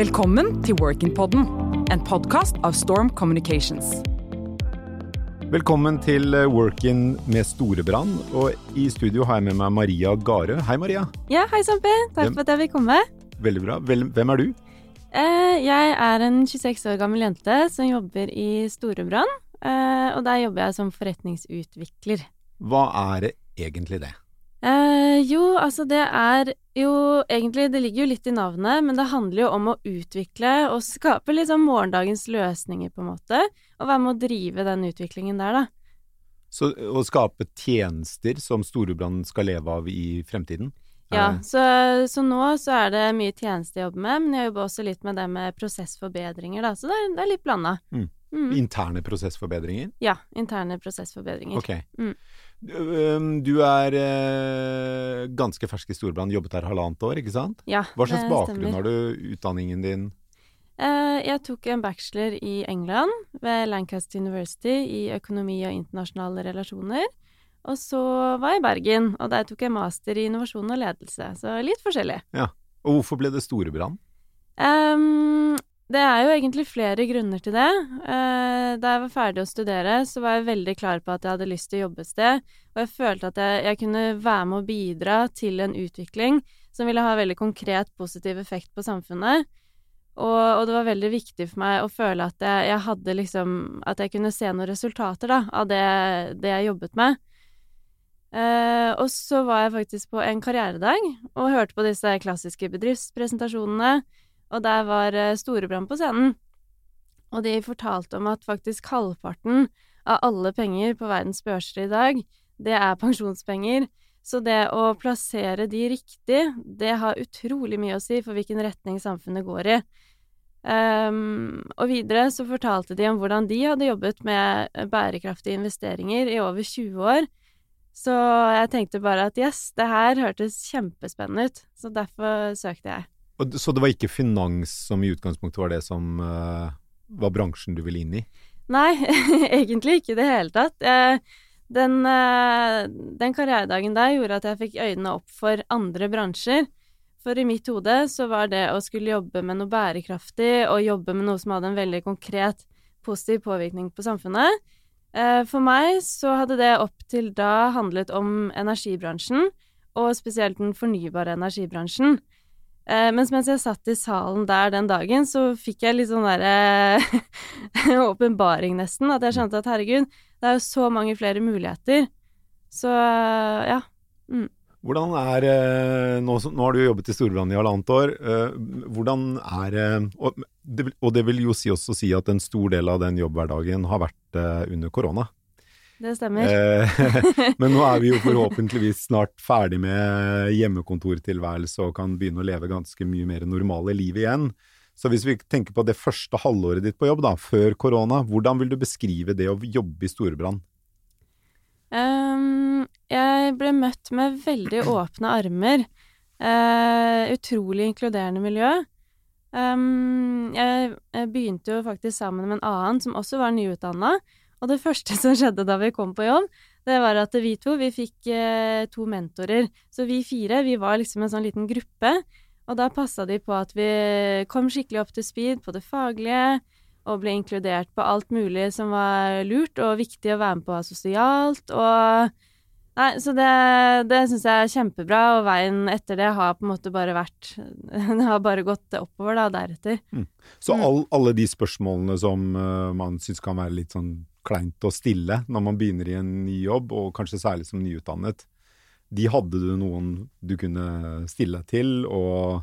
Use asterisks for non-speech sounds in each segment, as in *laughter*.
Velkommen til Workin-podden, en podkast av Storm Communications. Velkommen til eh, Workin med Storebrand, og i studio har jeg med meg Maria Garø. Hei, Maria. Ja, hei Sampe. Takk Hvem- for at jeg fikk komme. Veldig bra. Hvem er du? Eh, jeg er en 26 år gammel jente som jobber i Storebrand. Eh, og der jobber jeg som forretningsutvikler. Hva er det egentlig det? Eh, jo, altså det er jo egentlig Det ligger jo litt i navnet, men det handler jo om å utvikle og skape liksom morgendagens løsninger, på en måte. Og være med å drive den utviklingen der, da. Så Å skape tjenester som Storebrand skal leve av i fremtiden? Ja, så, så nå så er det mye tjeneste jeg jobber med, men jeg jobber også litt med det med prosessforbedringer, da. Så det er, det er litt blanda. Mm. Mm. Interne prosessforbedringer? Ja, interne prosessforbedringer. Ok. Mm. Du, er eh, ganske fersk i Storbrand, jobbet her halvannet år, ikke sant? Ja, Hva slags bakgrunn har du, utdanningen din? Eh, jeg tok en bachelor i England ved Lancaster University i økonomi og internasjonale relasjoner. Og så var jeg i Bergen, og der tok jeg master i innovasjon og ledelse. Så litt forskjellig. Ja. Og hvorfor ble det Storebrand? Ehm, det er jo egentlig flere grunner til det. Eh, da jeg var ferdig å studere, så var jeg veldig klar på at jeg hadde lyst til å jobbe et sted, og jeg følte at jeg, jeg kunne være med å bidra til en utvikling som ville ha veldig konkret positiv effekt på samfunnet. Og, og det var veldig viktig for meg å føle at jeg, jeg hadde liksom At jeg kunne se noen resultater da, av det, det jeg jobbet med. Eh, og så var jeg faktisk på en karrieredag og hørte på disse klassiske bedriftspresentasjonene. Og der var eh, Storebrand på scenen. Og de fortalte om at faktisk halvparten av alle penger på verdens børser i dag, det er pensjonspenger. Så det å plassere de riktig, det har utrolig mye å si for hvilken retning samfunnet går i. Um, og videre så fortalte de om hvordan de hadde jobbet med bærekraftige investeringer i over 20 år. Så jeg tenkte bare at yes, det her hørtes kjempespennende ut. Så derfor søkte jeg. Og Så det var ikke finans som i utgangspunktet var det som uh, var bransjen du ville inn i? Nei, *laughs* egentlig ikke i det hele tatt. Jeg, den, eh, den karrieredagen der gjorde at jeg fikk øynene opp for andre bransjer. For i mitt hode så var det å skulle jobbe med noe bærekraftig, og jobbe med noe som hadde en veldig konkret positiv påvirkning på samfunnet. Eh, For meg så hadde det opp til da handlet om energibransjen, og spesielt den fornybare energibransjen. Eh, mens mens jeg satt i salen der den dagen, så fikk jeg litt sånn derre *laughs* åpenbaring, nesten. At jeg skjønte at herregud, det er jo så mange flere muligheter. Så ja. Hvordan er eh, nå, nå har du jobbet i Storbrann i halvannet år. eh, Hvordan er eh, og det, og det vil jo si også si at en stor del av den jobbhverdagen har vært eh, under korona. Det stemmer. Eh, *laughs* Men nå er vi jo *laughs* forhåpentligvis snart ferdig med hjemmekontortilværelse og kan begynne å leve ganske mye mer normale liv igjen. Så hvis vi tenker på det første halvåret ditt på jobb, da, før korona, hvordan vil du beskrive det å jobbe i Storebrand? Um, jeg ble møtt med veldig *clears throat* åpne armer. Uh, utrolig inkluderende miljø. Um, jeg, jeg begynte jo faktisk sammen med en annen som også var nyutdanna. Og det første som skjedde da vi kom på jobb, det var at vi to vi fikk eh, to mentorer. Så vi fire vi var liksom en sånn liten gruppe. Og da passa de på at vi kom skikkelig opp til speed på det faglige, og ble inkludert på alt mulig som var lurt og viktig å være med på sosialt. Og Nei, så det, det syns jeg er kjempebra, og veien etter det har på en måte bare vært *laughs* Det har bare gått oppover, da, deretter. Så Mm. all, alle de spørsmålene som uh, man syns kan være litt sånn kleint og stille når man begynner i en ny jobb, og kanskje særlig som nyutdannet, de hadde du noen du kunne stille til, og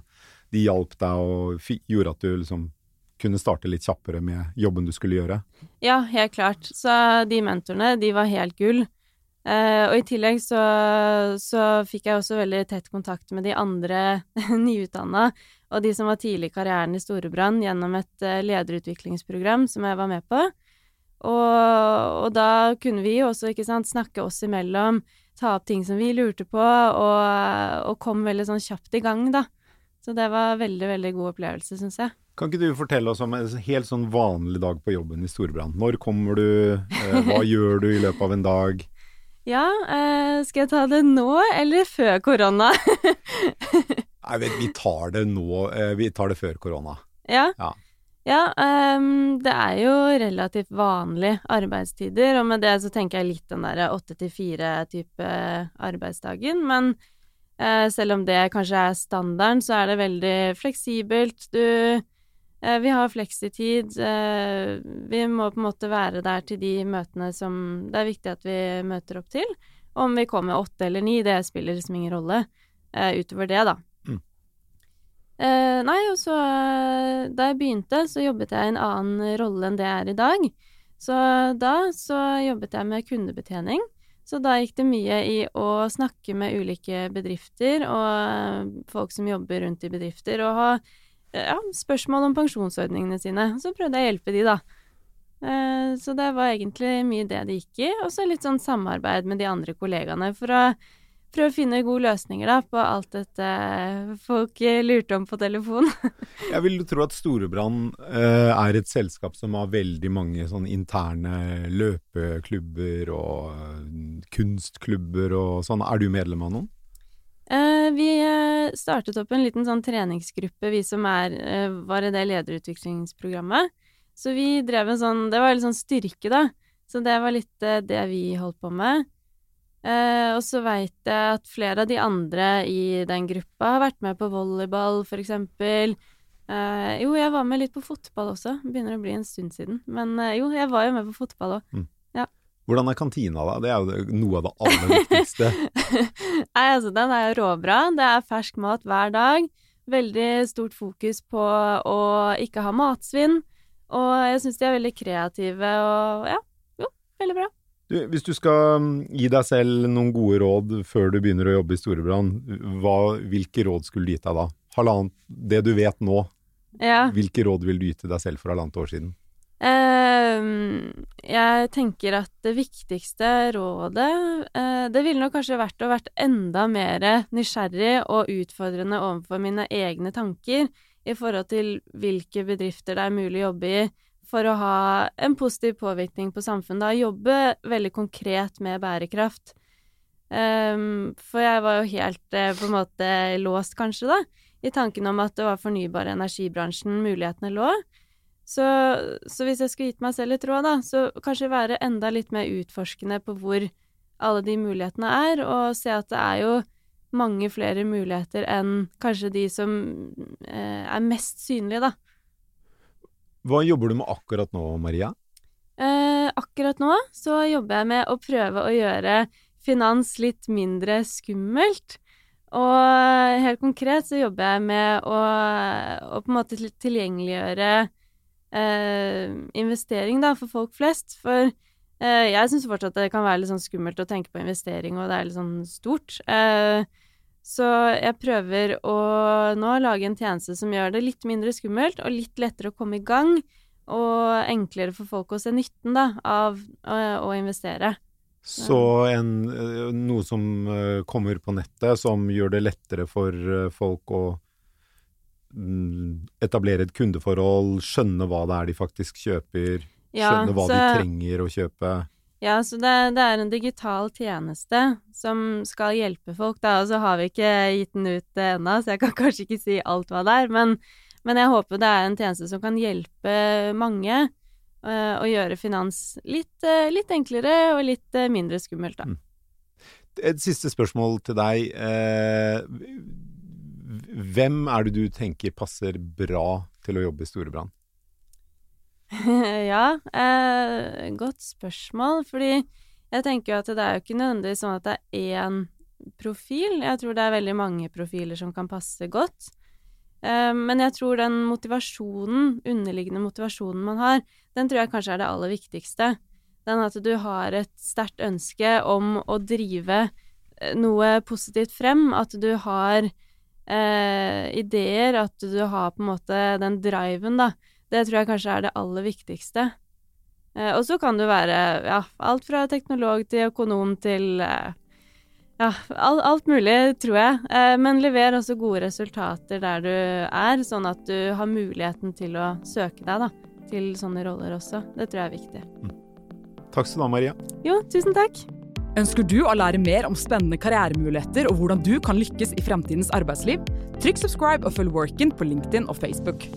de hjalp deg og gjorde at du liksom kunne starte litt kjappere med jobben du skulle gjøre. Ja, helt klart. Så de mentorene, de var helt gull. Eh, og i tillegg så, så fikk jeg også veldig tett kontakt med de andre *laughs* nyutdanna, og de som var tidlig i karrieren i Storebrand, gjennom et eh, lederutviklingsprogram som jeg var med på. Og, og da kunne vi jo også, ikke sant, snakke oss imellom, ta opp ting som vi lurte på, og, og kom veldig sånn kjapt i gang, da. Så det var veldig, veldig god opplevelse, syns jeg. Kan ikke du fortelle oss om en helt sånn vanlig dag på jobben i Storbrann? Når kommer du? Eh, hva *laughs* gjør du i løpet av en dag? Ja, eh, skal jeg ta det nå eller før korona? *laughs* Nei, vi tar det nå. Eh, vi tar det før korona. Ja. Ja. Ja, um, det er jo relativt vanlige arbeidstider, og med det så tenker jeg litt den derre åtte til fire-type arbeidsdagen. Men uh, selv om det kanskje er standarden, så er det veldig fleksibelt. Du uh, Vi har fleksitid. Uh, vi må på en måte være der til de møtene som det er viktig at vi møter opp til. Om vi kommer åtte eller ni, det spiller liksom ingen rolle utover det, da. Eh, nei, og så eh, Da jeg begynte, så jobbet jeg i en annen rolle enn det jeg er i dag. Så da så jobbet jeg med kundebetjening. Så da gikk det mye i å snakke med ulike bedrifter og eh, folk som jobber rundt i bedrifter, og ha ja, spørsmål om pensjonsordningene sine. Så prøvde jeg å hjelpe de, da. Så det var egentlig mye det det gikk i. Og så litt sånn samarbeid med de andre kollegaene for å prøve å finne gode løsninger da, på alt dette folk eh, lurte om på telefon. *laughs* Jeg vil tro at Storebrand eh, er et selskap som har veldig mange sånn interne løpeklubber og eh, kunstklubber og sånn. Er du medlem av noen? Eh, vi eh, startet opp en liten sånn treningsgruppe, vi som er, var i det lederutviklingsprogrammet. Så vi drev en sånn Det var litt sånn styrke, da. Så det var litt det vi holdt på med. Eh, og så veit jeg at flere av de andre i den gruppa har vært med på volleyball, for eksempel. Eh, jo, jeg var med litt på fotball også. Begynner å bli en stund siden. Men eh, jo, jeg var jo med på fotball òg. Hvordan er kantina da? Det er jo noe av det aller viktigste. *laughs* Nei, altså, den er jo råbra. Det er fersk mat hver dag. Veldig stort fokus på å ikke ha matsvinn. Og jeg syns de er veldig kreative og ja, jo, veldig bra. Du, hvis du skal mm, gi deg selv noen gode råd før du begynner å jobbe i Storebrand, hvilke råd skulle du gitt deg da? Halvannet, det du vet nå, Ja. hvilke råd vil du gi til deg selv for halvannet år siden? Uh, jeg tenker at det viktigste rådet uh, Det ville nok kanskje vært å vært enda mer nysgjerrig og utfordrende overfor mine egne tanker i forhold til hvilke bedrifter det er mulig å jobbe i for å ha en positiv påvirkning på samfunnet. Da jobbe veldig konkret med bærekraft. Um, for jeg var jo helt eh, på en måte låst, kanskje, da, i tanken om at det var fornybar energibransjen mulighetene lå. Så, så hvis jeg skulle gitt meg selv et råd, da, så kanskje være enda litt mer utforskende på hvor alle de mulighetene er, og se at det er jo mange flere muligheter enn kanskje de som eh, er mest synlige, da. Hva jobber du med akkurat nå, Maria? Eh, akkurat nå så jobber jeg med å prøve å gjøre finans litt mindre skummelt. Og helt konkret så jobber jeg med å, å på en måte tilgjengeliggjøre eh, investering da, for folk flest. For eh, jeg syns fortsatt det kan være litt sånn skummelt å tenke på investering, og det er litt sånn stort. Eh, så jeg prøver å nå lage en tjeneste som gjør det litt mindre skummelt og litt lettere å komme i gang og enklere for folk å se nytten da, av å, å investere. Så en, eh, noe som eh, kommer på nettet, som gjør det lettere for eh, folk å mm, etablere et kundeforhold, skjønne hva det er de faktisk kjøper, Ja, skjønne hva de trenger å kjøpe. Ja, så det, det er en digital tjeneste som skal hjelpe folk, da. Og så har vi ikke gitt den ut eh, ennå, så jeg kan *laughs* kanskje ikke si alt hva det er. Men, men jeg håper det er en tjeneste som kan hjelpe mange eh, å gjøre finans litt, eh, litt enklere og litt eh, mindre skummelt, da. Et siste spørsmål til deg. Hvem er det du tenker passer bra til å jobbe i Storebrand? *laughs* ja, eh, godt spørsmål. Fordi jeg tenker jo at det er jo ikke nødvendigvis sånn at det er én profil. Jeg tror det er veldig mange profiler som kan passe godt. Eh, men jeg tror den motivasjonen, underliggende motivasjonen man har, den tror jeg kanskje er det aller viktigste. Den at du har et sterkt ønske om å drive eh, noe positivt frem. At du har eh, ideer, at du har på en måte den driven, da. Det tror jeg kanskje er det aller viktigste. Eh, og så kan du være ja, alt fra teknolog til økonom til eh, ja, alt, alt mulig, tror jeg. Eh, men lever også gode resultater der du er, sånn at du har muligheten til å søke deg da, til sånne roller også. Det tror jeg er viktig. Takk skal du ha, Maria. Jo, tusen takk. Ønsker du å lære mer om spennende karrieremuligheter og hvordan du kan lykkes i fremtidens arbeidsliv? Trykk subscribe og følg Workin på LinkedIn og Facebook.